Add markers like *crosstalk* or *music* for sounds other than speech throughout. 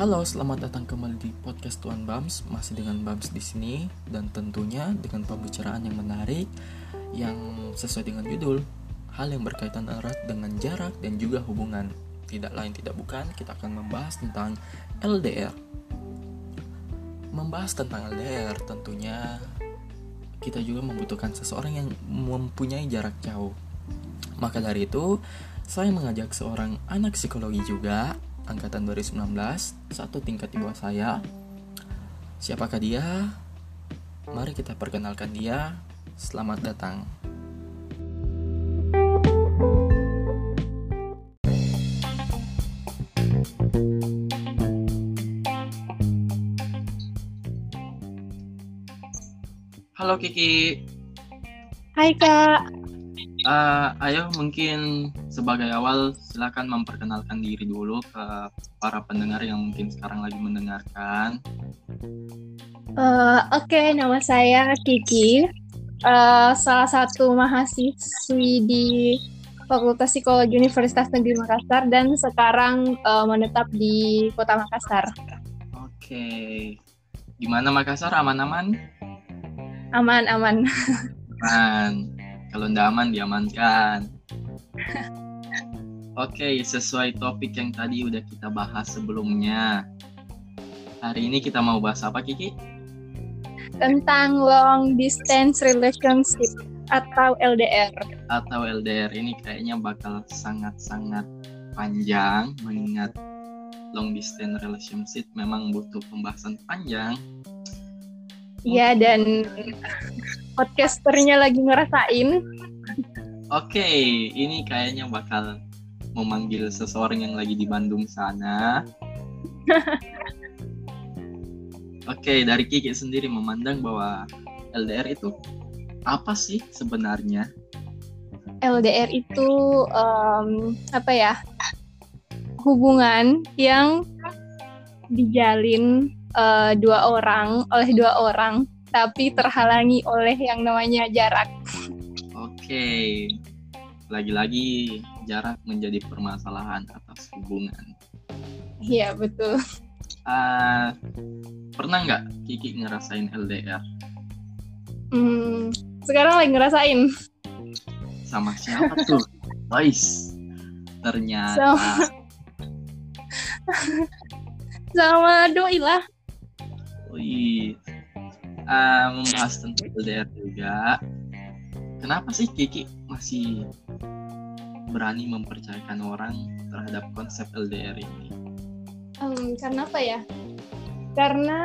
Halo, selamat datang kembali di podcast Tuan Bams. Masih dengan Bams di sini dan tentunya dengan pembicaraan yang menarik yang sesuai dengan judul hal yang berkaitan erat dengan jarak dan juga hubungan. Tidak lain tidak bukan, kita akan membahas tentang LDR. Membahas tentang LDR tentunya kita juga membutuhkan seseorang yang mempunyai jarak jauh. Maka dari itu, saya mengajak seorang anak psikologi juga angkatan 2019, satu tingkat di bawah saya. Siapakah dia? Mari kita perkenalkan dia. Selamat datang. Halo Kiki. Hai Kak. Uh, ayo mungkin sebagai awal silakan memperkenalkan diri dulu ke para pendengar yang mungkin sekarang lagi mendengarkan. Uh, Oke, okay, nama saya Kiki, uh, salah satu mahasiswi di Fakultas Psikologi Universitas Negeri Makassar dan sekarang uh, menetap di Kota Makassar. Oke, okay. gimana Makassar? Aman-aman? Aman, aman. Aman. Kalau nggak aman diamankan. Oke, okay, sesuai topik yang tadi udah kita bahas sebelumnya. Hari ini kita mau bahas apa, Kiki? Tentang long distance relationship atau LDR. Atau LDR ini kayaknya bakal sangat-sangat panjang mengingat long distance relationship memang butuh pembahasan panjang. Iya dan podcasternya lagi ngerasain. Oke, okay, ini kayaknya bakal memanggil seseorang yang lagi di Bandung sana. *laughs* Oke, okay, dari Kiki sendiri memandang bahwa LDR itu apa sih sebenarnya? LDR itu um, apa ya? Hubungan yang dijalin uh, dua orang oleh dua orang tapi terhalangi oleh yang namanya jarak. Oke, lagi-lagi jarak menjadi permasalahan atas hubungan. Iya betul. Uh, pernah nggak Kiki ngerasain LDR? Hmm, sekarang lagi ngerasain. Sama siapa tuh? Boys. Ternyata. Sama, sama doi lah. Wih, uh, membahas tentang LDR juga. Kenapa sih Kiki masih berani mempercayakan orang terhadap konsep LDR ini? Um, karena apa ya? Karena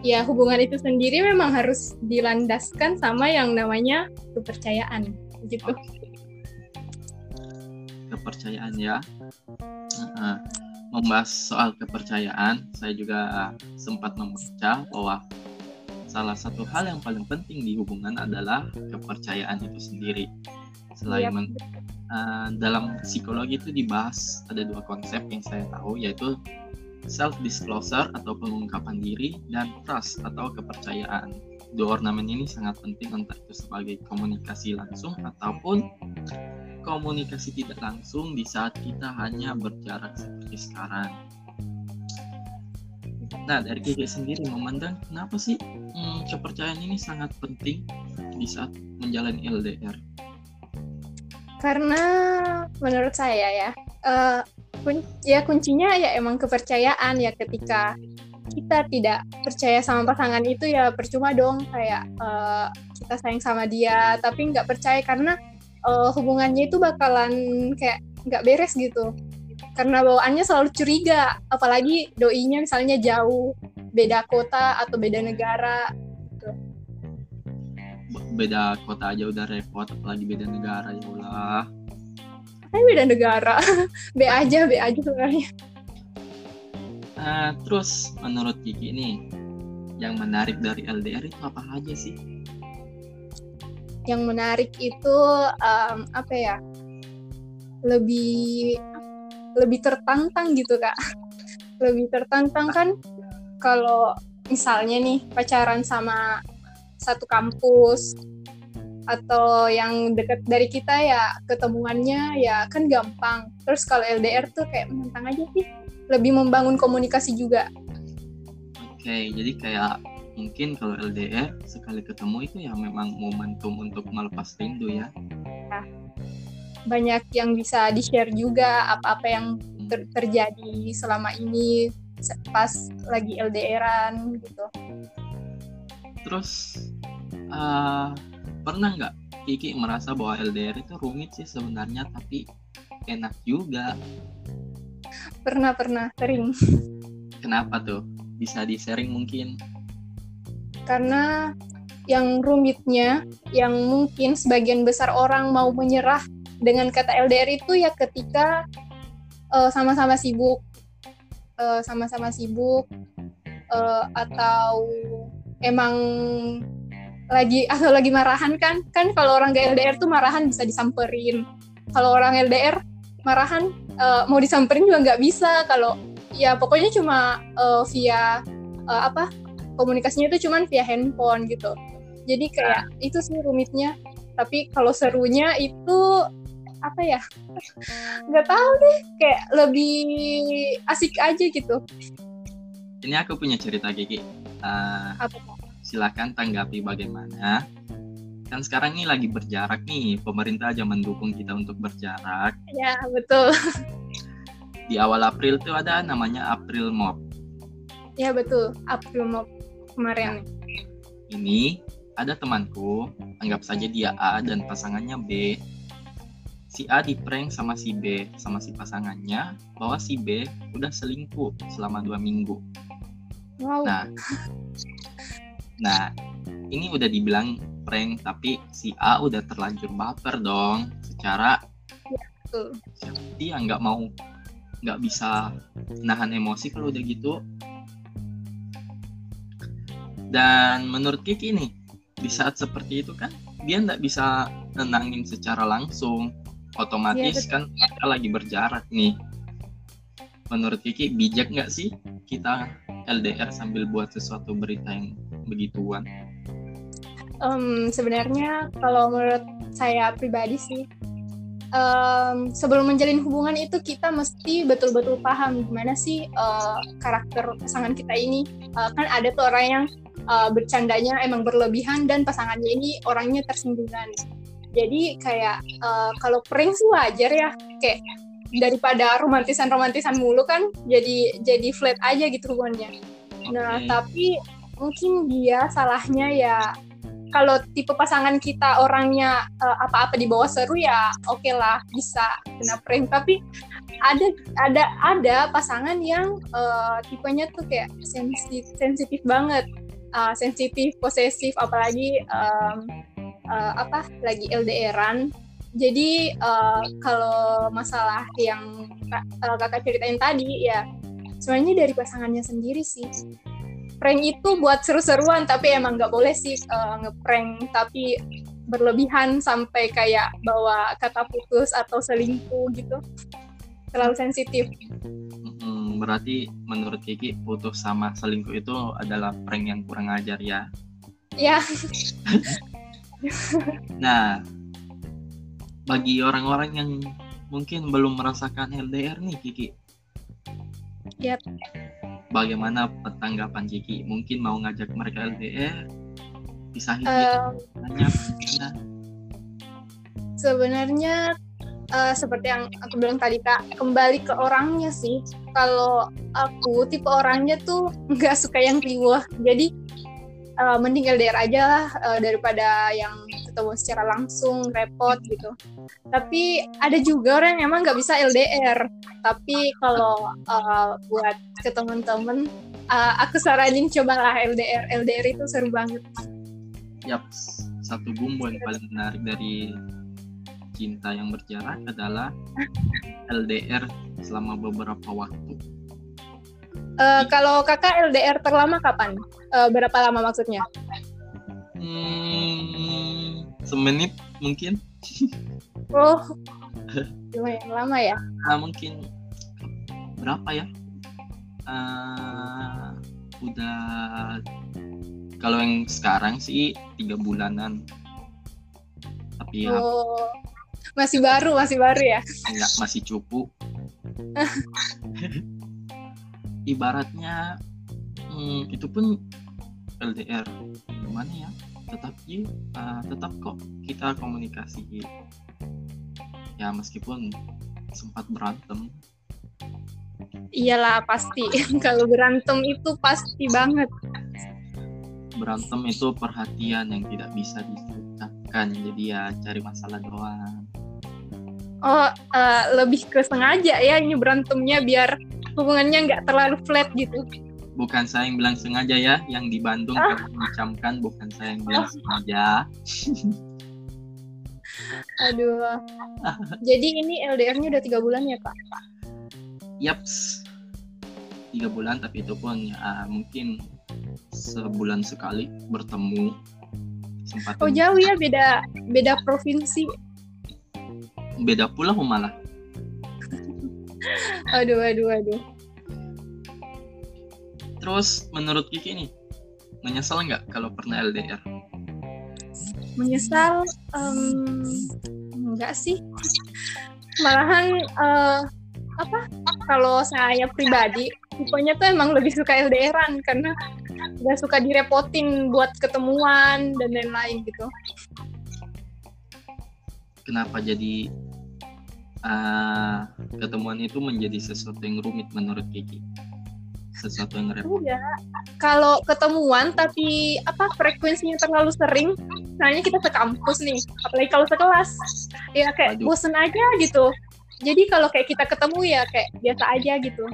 ya hubungan itu sendiri memang harus dilandaskan sama yang namanya kepercayaan gitu. Okay. Kepercayaan ya. Uh, membahas soal kepercayaan, saya juga sempat membaca bahwa salah satu hal yang paling penting di hubungan adalah kepercayaan itu sendiri. Selain yep. uh, dalam psikologi itu dibahas ada dua konsep yang saya tahu yaitu self disclosure atau pengungkapan diri dan trust atau kepercayaan. Dua ornamen ini sangat penting entah itu sebagai komunikasi langsung ataupun komunikasi tidak langsung di saat kita hanya berjarak seperti sekarang. Nah, dari Kiki sendiri memandang kenapa sih hmm, kepercayaan ini sangat penting di saat menjalani LDR? Karena menurut saya ya, uh, kun ya kuncinya ya emang kepercayaan ya. Ketika kita tidak percaya sama pasangan itu ya percuma dong. Kayak uh, kita sayang sama dia tapi nggak percaya karena uh, hubungannya itu bakalan kayak nggak beres gitu. Karena bawaannya selalu curiga apalagi doinya misalnya jauh beda kota atau beda negara. Beda kota aja udah repot apalagi beda negara ya Allah. Tapi beda negara. *laughs* B aja B aja sebenarnya. Uh, terus menurut Kiki nih yang menarik dari LDR itu apa aja sih? Yang menarik itu um, apa ya? Lebih lebih tertantang gitu kak. *laughs* Lebih tertantang kan kalau misalnya nih pacaran sama satu kampus atau yang dekat dari kita ya ketemuannya ya kan gampang terus kalau LDR tuh kayak menantang aja sih lebih membangun komunikasi juga. Oke, jadi kayak mungkin kalau LDR sekali ketemu itu ya memang momentum untuk melepas rindu ya. Nah, banyak yang bisa di-share juga apa-apa yang ter terjadi selama ini pas lagi LDRan gitu. Terus uh, pernah nggak Kiki merasa bahwa LDR itu rumit sih sebenarnya tapi enak juga? Pernah pernah sering. Kenapa tuh? Bisa di sharing mungkin? Karena yang rumitnya, yang mungkin sebagian besar orang mau menyerah dengan kata LDR itu ya ketika uh, sama-sama sibuk, sama sama-sama sibuk, uh, atau emang lagi *laughs* atau lagi marahan kan? Kan kalau orang gak LDR tuh marahan bisa disamperin. Kalau orang LDR marahan uh, mau disamperin juga nggak bisa. Kalau ya pokoknya cuma uh, via uh, apa komunikasinya itu cuma via handphone gitu. Jadi kayak itu sih rumitnya. Tapi kalau serunya itu apa ya *laughs* nggak tahu deh. Kayak lebih asik aja gitu. Ini aku punya cerita Kiki uh, silakan tanggapi bagaimana. Kan sekarang ini lagi berjarak nih, pemerintah aja mendukung kita untuk berjarak. Ya, betul. Di awal April tuh ada namanya April Mop. Ya, betul. April Mop kemarin. Ini ada temanku, anggap saja dia A dan pasangannya B. Si A di prank sama si B, sama si pasangannya, bahwa si B udah selingkuh selama dua minggu. Wow. Nah, Nah, ini udah dibilang prank, tapi si A udah terlanjur baper dong. Secara ya, dia nggak mau, nggak bisa nahan emosi kalau udah gitu. Dan menurut Kiki nih, di saat seperti itu kan dia nggak bisa tenangin secara langsung. Otomatis ya, kan kita lagi berjarak nih. Menurut Kiki bijak nggak sih kita LDR sambil buat sesuatu berita yang begituan? Um, sebenarnya kalau menurut saya pribadi sih um, sebelum menjalin hubungan itu kita mesti betul-betul paham gimana sih uh, karakter pasangan kita ini. Uh, kan ada tuh orang yang uh, bercandanya emang berlebihan dan pasangannya ini orangnya tersinggungan. Jadi kayak uh, kalau prank sih wajar ya. Kayak daripada romantisan romantisan mulu kan jadi jadi flat aja gitu hubungannya. Nah tapi mungkin dia salahnya ya kalau tipe pasangan kita orangnya uh, apa-apa di bawah seru ya oke okay lah bisa kena prank. Tapi ada ada ada pasangan yang uh, tipenya tuh kayak sensitif sensitif banget. Uh, sensitif posesif apalagi um, uh, apa lagi LDRan jadi uh, kalau masalah yang uh, kakak ceritain tadi ya sebenarnya dari pasangannya sendiri sih prank itu buat seru-seruan tapi emang nggak boleh sih uh, ngeprank tapi berlebihan sampai kayak bawa kata putus atau selingkuh gitu terlalu sensitif. Hmm, berarti menurut Kiki putus sama selingkuh itu adalah prank yang kurang ajar ya? Ya. nah, bagi orang-orang yang mungkin belum merasakan LDR nih Kiki. Yap bagaimana tanggapan Kiki? Mungkin mau ngajak mereka LDR? Bisa uh, Sebenarnya uh, seperti yang aku bilang tadi kak, kembali ke orangnya sih. Kalau aku tipe orangnya tuh *laughs* nggak suka yang riuh, jadi uh, mending LDR aja lah uh, daripada yang ketemu secara langsung repot gitu. Tapi ada juga orang yang emang nggak bisa LDR tapi kalau uh, buat ke temen-temen uh, aku saranin cobalah LDR LDR itu seru banget. Yap. Satu bumbu yang paling menarik dari cinta yang berjarak adalah *laughs* LDR selama beberapa waktu. Uh, kalau kakak LDR terlama kapan? Uh, berapa lama maksudnya? Hmm, semenit mungkin. Oh, lumayan lama ya? Nah, mungkin berapa ya? Uh, udah kalau yang sekarang sih tiga bulanan. Tapi ya. Oh, masih baru, masih baru ya? Enggak, masih cupu. *laughs* ibaratnya hmm, itu pun LDR gimana ya tetapi uh, tetap kok kita komunikasi. Ya meskipun sempat berantem. Iyalah pasti. *laughs* Kalau berantem itu pasti banget. Berantem itu perhatian yang tidak bisa diucapkan jadi ya cari masalah doang. Oh uh, lebih ke sengaja ya ini berantemnya biar hubungannya nggak terlalu flat gitu bukan saya yang bilang sengaja ya yang di Bandung ah. mengucapkan bukan saya yang bilang sengaja. Aduh. Jadi ini LDR-nya udah tiga bulan ya kak? Yaps. Tiga bulan tapi itu pun ya mungkin sebulan sekali bertemu. Sempat oh jauh ya beda beda provinsi. Beda pulau malah. Aduh aduh aduh terus menurut Kiki nih menyesal nggak kalau pernah LDR menyesal um, enggak sih. Malahan uh, apa kalau saya pribadi tipenya tuh emang lebih suka LDRan karena gak suka direpotin buat ketemuan dan lain-lain gitu. Kenapa jadi uh, ketemuan itu menjadi sesuatu yang rumit menurut Kiki sesuatu yang repot. Enggak kalau ketemuan tapi apa frekuensinya terlalu sering misalnya kita sekampus nih apalagi kalau sekelas. Ya kayak Aduh. bosen aja gitu. Jadi kalau kayak kita ketemu ya kayak biasa aja gitu.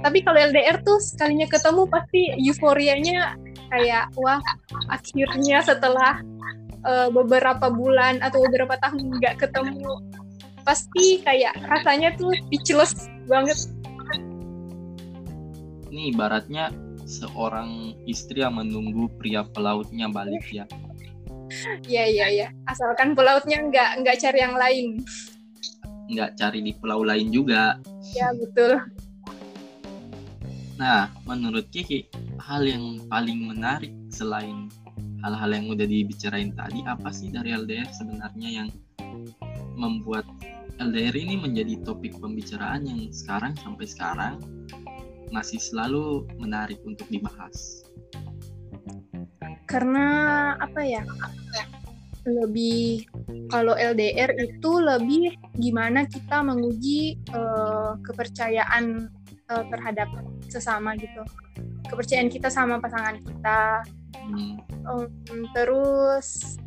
Tapi kalau LDR tuh sekalinya ketemu pasti euforianya kayak wah akhirnya setelah uh, beberapa bulan atau beberapa tahun nggak ketemu pasti kayak rasanya tuh speechless banget ini ibaratnya seorang istri yang menunggu pria pelautnya balik ya Iya iya iya. Asalkan pelautnya nggak nggak cari yang lain nggak cari di pulau lain juga. Ya betul. Nah, menurut Kiki, hal yang paling menarik selain hal-hal yang udah dibicarain tadi, apa sih dari LDR sebenarnya yang membuat LDR ini menjadi topik pembicaraan yang sekarang sampai sekarang masih selalu menarik untuk dibahas? Karena apa ya? lebih kalau LDR itu lebih gimana kita menguji uh, kepercayaan uh, terhadap sesama gitu kepercayaan kita sama pasangan kita hmm. um, terus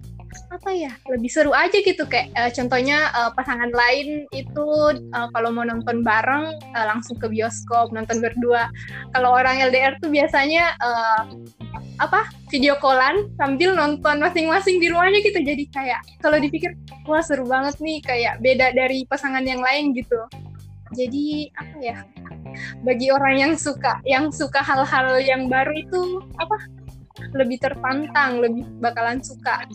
apa ya lebih seru aja gitu kayak uh, contohnya uh, pasangan lain itu uh, kalau mau nonton bareng uh, langsung ke bioskop nonton berdua. Kalau orang LDR tuh biasanya uh, apa video callan sambil nonton masing-masing di rumahnya gitu. Jadi kayak kalau dipikir wah seru banget nih kayak beda dari pasangan yang lain gitu. Jadi apa ya bagi orang yang suka yang suka hal-hal yang baru itu apa lebih tertantang lebih bakalan suka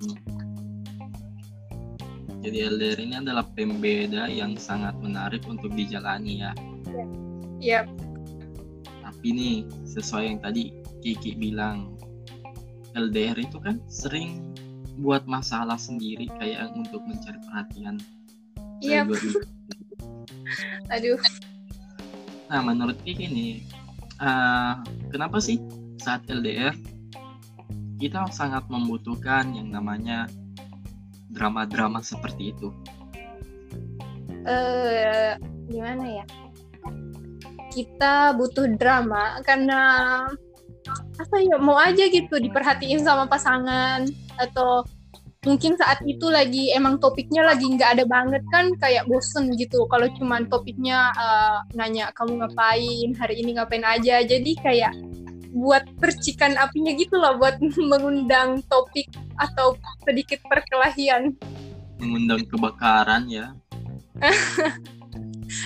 jadi LDR ini adalah pembeda yang sangat menarik untuk dijalani ya Iya. Yep. Tapi nih sesuai yang tadi Kiki bilang LDR itu kan sering buat masalah sendiri kayak untuk mencari perhatian. Iya. *laughs* Aduh. Nah, menurut Kiki nih, uh, kenapa sih saat LDR kita sangat membutuhkan yang namanya drama-drama seperti itu? Uh, gimana ya? Kita butuh drama karena apa ya mau aja gitu diperhatiin sama pasangan atau mungkin saat itu lagi emang topiknya lagi nggak ada banget kan kayak bosen gitu kalau cuman topiknya uh, nanya kamu ngapain hari ini ngapain aja jadi kayak buat percikan apinya gitu loh buat *laughs* mengundang topik atau sedikit perkelahian. Mengundang kebakaran ya. *laughs*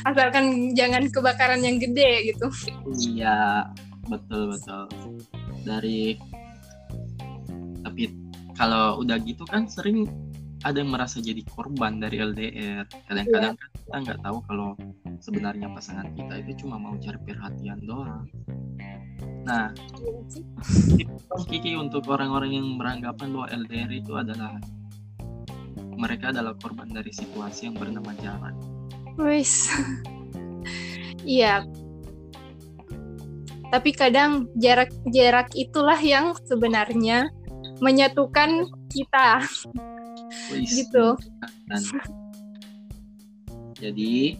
Asalkan jangan kebakaran yang gede gitu. Iya betul betul. Dari tapi kalau udah gitu kan sering ada yang merasa jadi korban dari LDR kadang-kadang yeah. kita nggak tahu kalau sebenarnya pasangan kita itu cuma mau cari perhatian doang nah *laughs* Kiki untuk orang-orang yang beranggapan bahwa LDR itu adalah mereka adalah korban dari situasi yang bernama jarak wis. Iya. Tapi kadang jarak-jarak itulah yang sebenarnya menyatukan kita. Gitu. Dan *laughs* jadi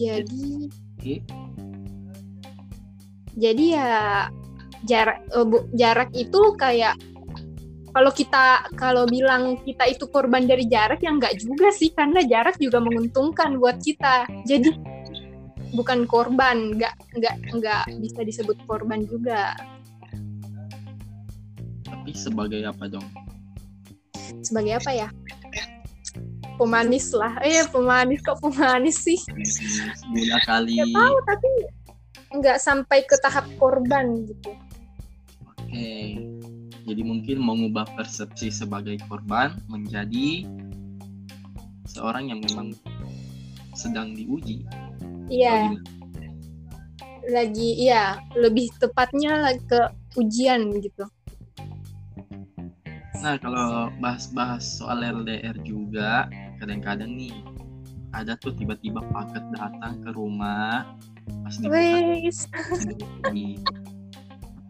jadi oke, jadi ya jarak eh, jarak itu kayak kalau kita kalau bilang kita itu korban dari jarak ya enggak juga sih karena jarak juga menguntungkan buat kita. Jadi bukan korban nggak nggak nggak bisa disebut korban juga. Tapi sebagai apa dong? Sebagai apa ya pemanis lah. Eh pemanis. Kok pemanis sih? Gula kali. Nggak tahu tapi nggak sampai ke tahap korban gitu. Oke. Jadi mungkin mengubah persepsi sebagai korban menjadi seorang yang memang sedang diuji. Iya. Lagi iya lebih tepatnya lagi ke ujian gitu. Nah, kalau bahas-bahas soal LDR juga, kadang-kadang nih ada tuh tiba-tiba paket datang ke rumah pas dibuka. *laughs*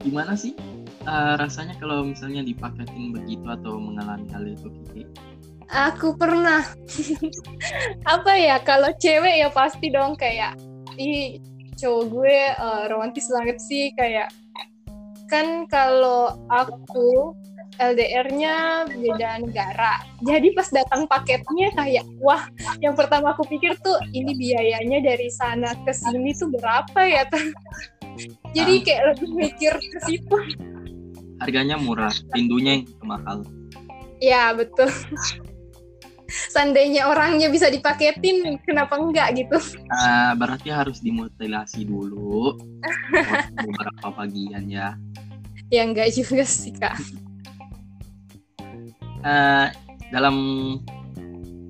Gimana sih eh, rasanya kalau misalnya dipaketin begitu atau mengalami hal itu Kiki? aku pernah *laughs* apa ya kalau cewek ya pasti dong kayak ih cowok gue eh, romantis banget sih kayak kan kalau aku LDR-nya beda negara. Jadi pas datang paketnya kayak wah, yang pertama aku pikir tuh ini biayanya dari sana ke sini tuh berapa ya? Jadi kayak lebih mikir ke situ. Harganya murah, pindunya yang mahal. Ya, betul. Seandainya orangnya bisa dipaketin, kenapa enggak gitu? Nah, berarti harus dimutilasi dulu *laughs* beberapa bagian ya. Ya enggak juga sih, Kak. Eh, dalam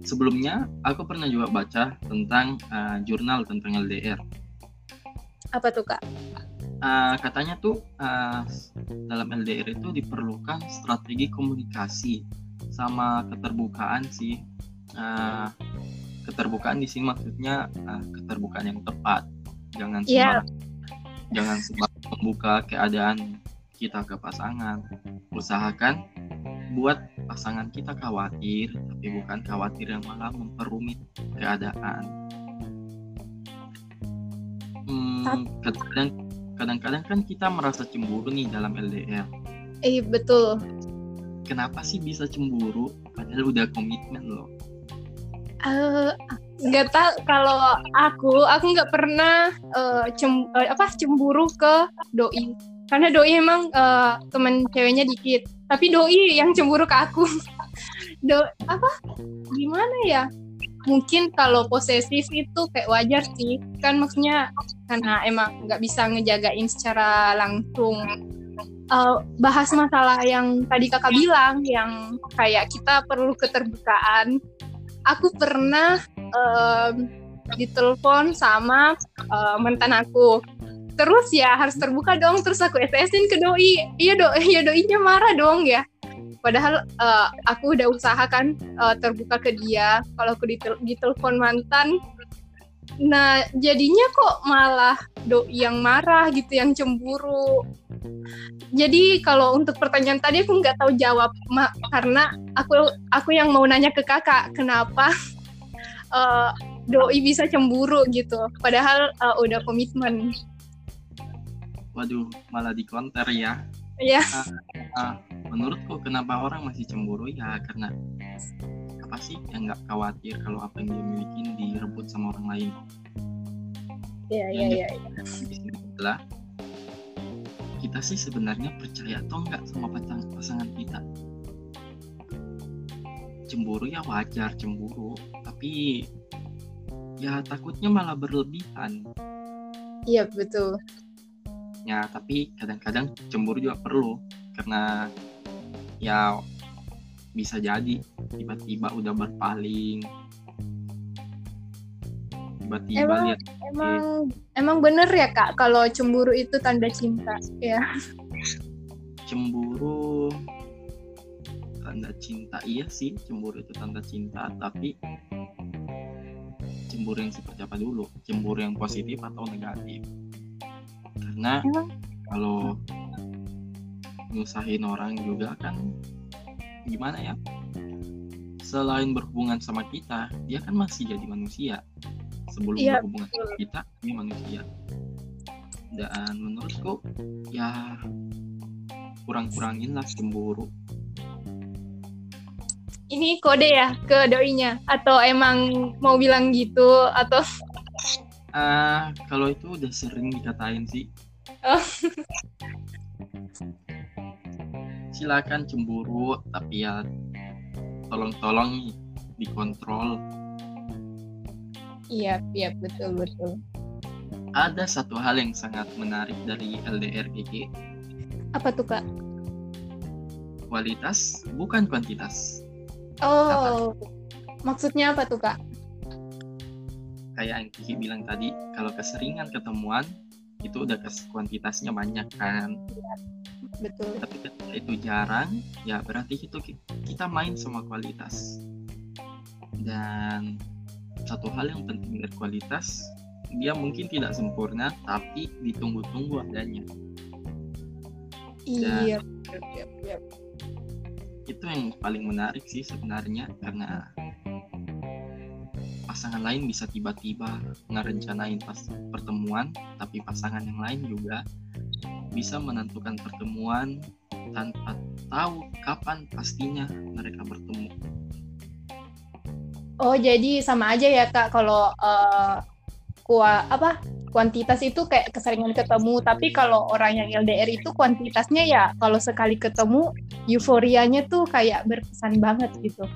sebelumnya aku pernah juga baca tentang eh, jurnal tentang LDR. Apa tuh, Kak? Eh, katanya tuh eh, dalam LDR itu diperlukan strategi komunikasi sama keterbukaan sih. Eh, keterbukaan di sini maksudnya eh, keterbukaan yang tepat. Jangan Iya. sembarang jangan sembarang membuka keadaan kita ke pasangan. Usahakan buat pasangan kita khawatir, tapi bukan khawatir yang malah memperumit keadaan. Hmm, kadang kadang-kadang kan kita merasa cemburu nih dalam LDR. Eh, betul. Kenapa sih bisa cemburu? Padahal udah komitmen loh. Eh, nggak tahu kalau aku, aku nggak pernah eh, cem, eh, apa cemburu ke doi. Karena doi emang eh, temen ceweknya dikit. Tapi doi yang cemburu ke aku. *laughs* Do apa? Gimana ya? Mungkin kalau posesif itu kayak wajar sih. Kan maksudnya karena emang nggak bisa ngejagain secara langsung. Eh, bahas masalah yang tadi kakak bilang, yang kayak kita perlu keterbukaan aku pernah em, ditelepon sama eh, mantan aku. Terus ya harus terbuka dong. Terus aku SS-in ke doi. Iya do, *laughs* iya doinya marah dong ya. Padahal eh, aku udah usahakan eh, terbuka ke dia. Kalau aku ditel ditelepon mantan, nah jadinya kok malah doi yang marah gitu, yang cemburu. Jadi kalau untuk pertanyaan tadi aku nggak tahu jawab, Ma, karena aku aku yang mau nanya ke kakak kenapa *laughs* eh, doi bisa cemburu gitu padahal eh, udah komitmen Waduh, malah di counter ya. ya Ah, menurutku kenapa orang masih cemburu ya karena apa sih yang nggak khawatir kalau apa yang dia miliki direbut sama orang lain. ya ya ya Di sini adalah kita sih sebenarnya percaya atau enggak sama pasang pasangan kita. Cemburu ya wajar cemburu, tapi ya takutnya malah berlebihan. iya betul Ya, tapi kadang-kadang cemburu juga perlu karena ya bisa jadi tiba-tiba udah berpaling. Tiba-tiba Emang- lihat emang emang bener ya kak kalau cemburu itu tanda cinta ya? Cemburu tanda cinta iya sih cemburu itu tanda cinta tapi cemburu yang seperti apa dulu? Cemburu yang positif atau negatif karena kalau nyusahin orang juga kan gimana ya? Selain berhubungan sama kita dia kan masih jadi manusia. Sebelum Iya, berhubungan sama kita ini manusia. Dan menurutku ya kurang-kurangin lah cemburu. Ini kode ya ke doinya. Atau emang mau bilang gitu atau ah kalau itu udah sering dikatain sih Oh. *laughs* silakan cemburu tapi ya tolong-tolong dikontrol iya iya betul betul. ada satu hal yang sangat menarik dari LDR GG Apa tuh kak? kualitas bukan kuantitas Oh maksudnya apa tuh kak? Kayak yang Kiki bilang tadi kalau keseringan ketemuan itu udah kuantitasnya banyak kan Betul. tapi ketika itu jarang ya berarti itu ki- kita main sama kualitas dan satu hal yang penting dari kualitas dia mungkin tidak sempurna tapi ditunggu-tunggu adanya iya. itu yang paling menarik sih sebenarnya karena pasangan lain bisa tiba-tiba ngerencanain pas pertemuan tapi pasangan yang lain juga bisa menentukan pertemuan tanpa tahu kapan pastinya mereka bertemu Oh jadi sama aja ya kak kalau eh, kua apa kuantitas itu kayak keseringan ketemu tapi kalau orang yang LDR itu kuantitasnya ya kalau sekali ketemu euforianya tuh kayak berkesan banget gitu.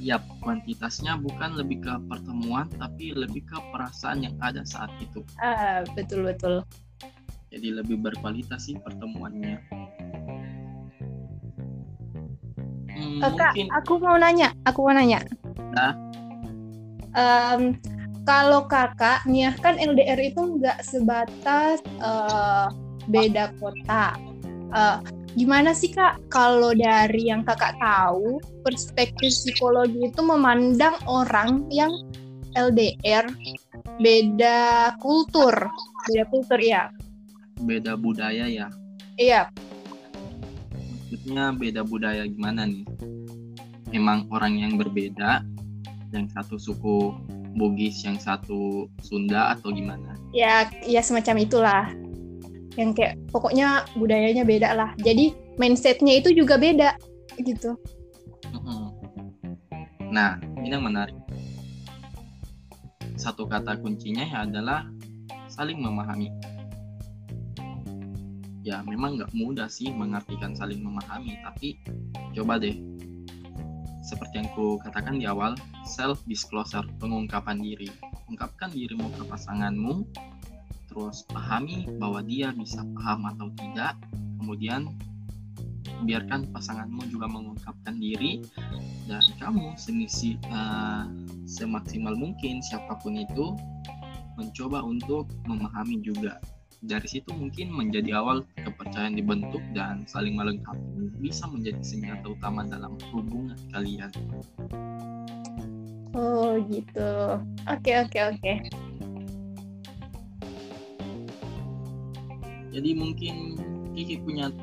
Yap, kuantitasnya bukan lebih ke pertemuan tapi lebih ke perasaan yang ada saat itu Ah betul betul. jadi lebih berkualitas sih pertemuannya Hmm, Eh, kak mungkin aku mau nanya aku mau nanya. Nah. Em, kalau kakak nih kan LDR itu nggak sebatas eh, beda kota. Eh, gimana sih kak kalau dari yang kakak tahu perspektif psikologi itu memandang orang yang LDR beda kultur, beda kultur ya, beda budaya ya? Iya, maksudnya beda budaya gimana nih? Emang orang yang berbeda yang satu suku Bugis yang satu Sunda atau gimana? Ya, ya semacam itulah. Yang kayak pokoknya budayanya beda lah. Jadi mindsetnya itu juga beda gitu. Mm-mm. nah ini yang menarik satu kata kuncinya ya adalah saling memahami ya memang nggak mudah sih mengartikan saling memahami tapi coba deh seperti yang ku katakan di awal self disclosure pengungkapan diri ungkapkan dirimu ke pasanganmu terus pahami bahwa dia bisa paham atau tidak kemudian biarkan pasanganmu juga mengungkapkan diri dan kamu semisi eh, semaksimal mungkin siapa pun itu mencoba untuk memahami juga dari situ mungkin menjadi awal kepercayaan dibentuk dan saling melengkapi bisa menjadi senjata utama dalam hubungan kalian. Oh gitu. Oke oke oke. Jadi mungkin Kiki punya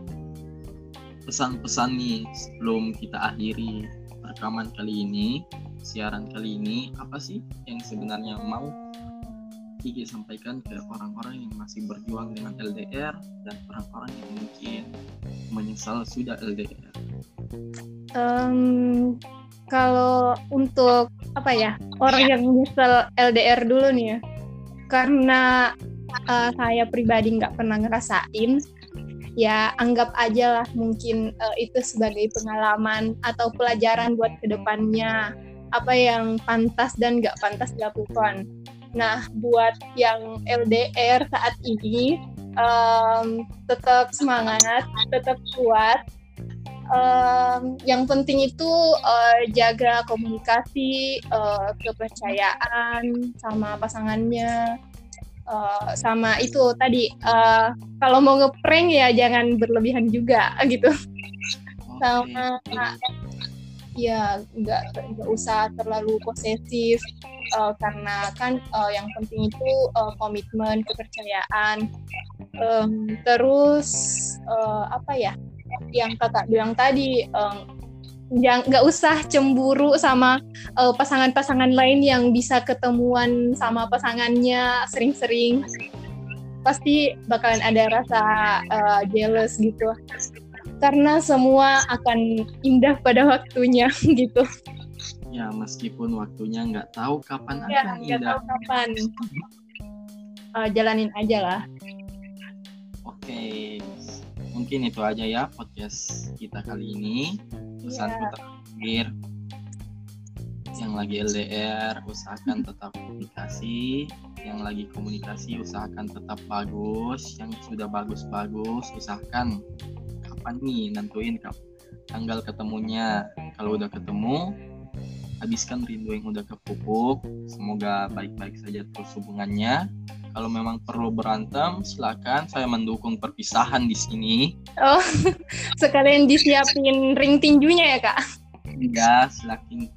pesan-pesan nih sebelum kita akhiri rekaman kali ini, siaran kali ini, apa sih yang sebenarnya mau Kiki sampaikan ke orang-orang yang masih berjuang dengan LDR dan orang-orang yang mungkin menyesal sudah LDR. Em, kalau untuk apa ya orang yang nyesel LDR dulu nih ya, karena eh, saya pribadi nggak pernah ngerasain, ya anggap aja lah mungkin eh, itu sebagai pengalaman atau pelajaran buat ke depannya apa yang pantas dan nggak pantas dilakukan. Nah, buat yang LDR saat ini em, tetap semangat, tetap kuat. Em, yang penting itu eh, jaga komunikasi, eh, kepercayaan sama pasangannya, Eh, sama itu tadi eh, kalau mau ngeprank ya jangan berlebihan juga *laughs* gitu. Oke. Sama ya nggak nggak usah terlalu posesif uh, karena kan uh, yang penting itu uh, komitmen kepercayaan um, terus uh, apa ya yang kakak bilang tadi um, nggak usah cemburu sama pasangan-pasangan uh, lain yang bisa ketemuan sama pasangannya sering-sering. Pasti bakalan ada rasa uh, jealous gitu. Karena semua akan indah pada waktunya *laughs* gitu. Ya meskipun waktunya nggak tahu kapan ya, akan indah tahu kapan. Uh, jalanin aja lah. Oke mungkin itu aja ya podcast kita kali ini. Pesan ya. terakhir. Yang lagi LDR usahakan tetap komunikasi. Yang lagi komunikasi usahakan tetap bagus. Yang sudah bagus-bagus usahakan kapan nih nentuin tanggal ketemunya. Kalau udah ketemu habiskan rindu yang udah kepupuk. Semoga baik-baik saja terus hubungannya kalau memang perlu berantem silakan. Saya mendukung perpisahan di sini. Oh *laughs* sekalian disiapin ring tinjunya ya kak? Iya, silakan.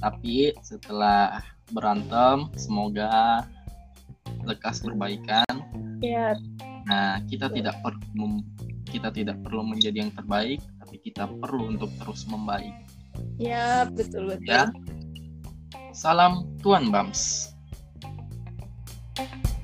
Tapi setelah berantem semoga lekas perbaikan. Ya nah kita tidak perlu kita tidak perlu menjadi yang terbaik tapi kita perlu untuk terus membaik. Ya betul betul. Ya. Salam tuan bams. malam bersama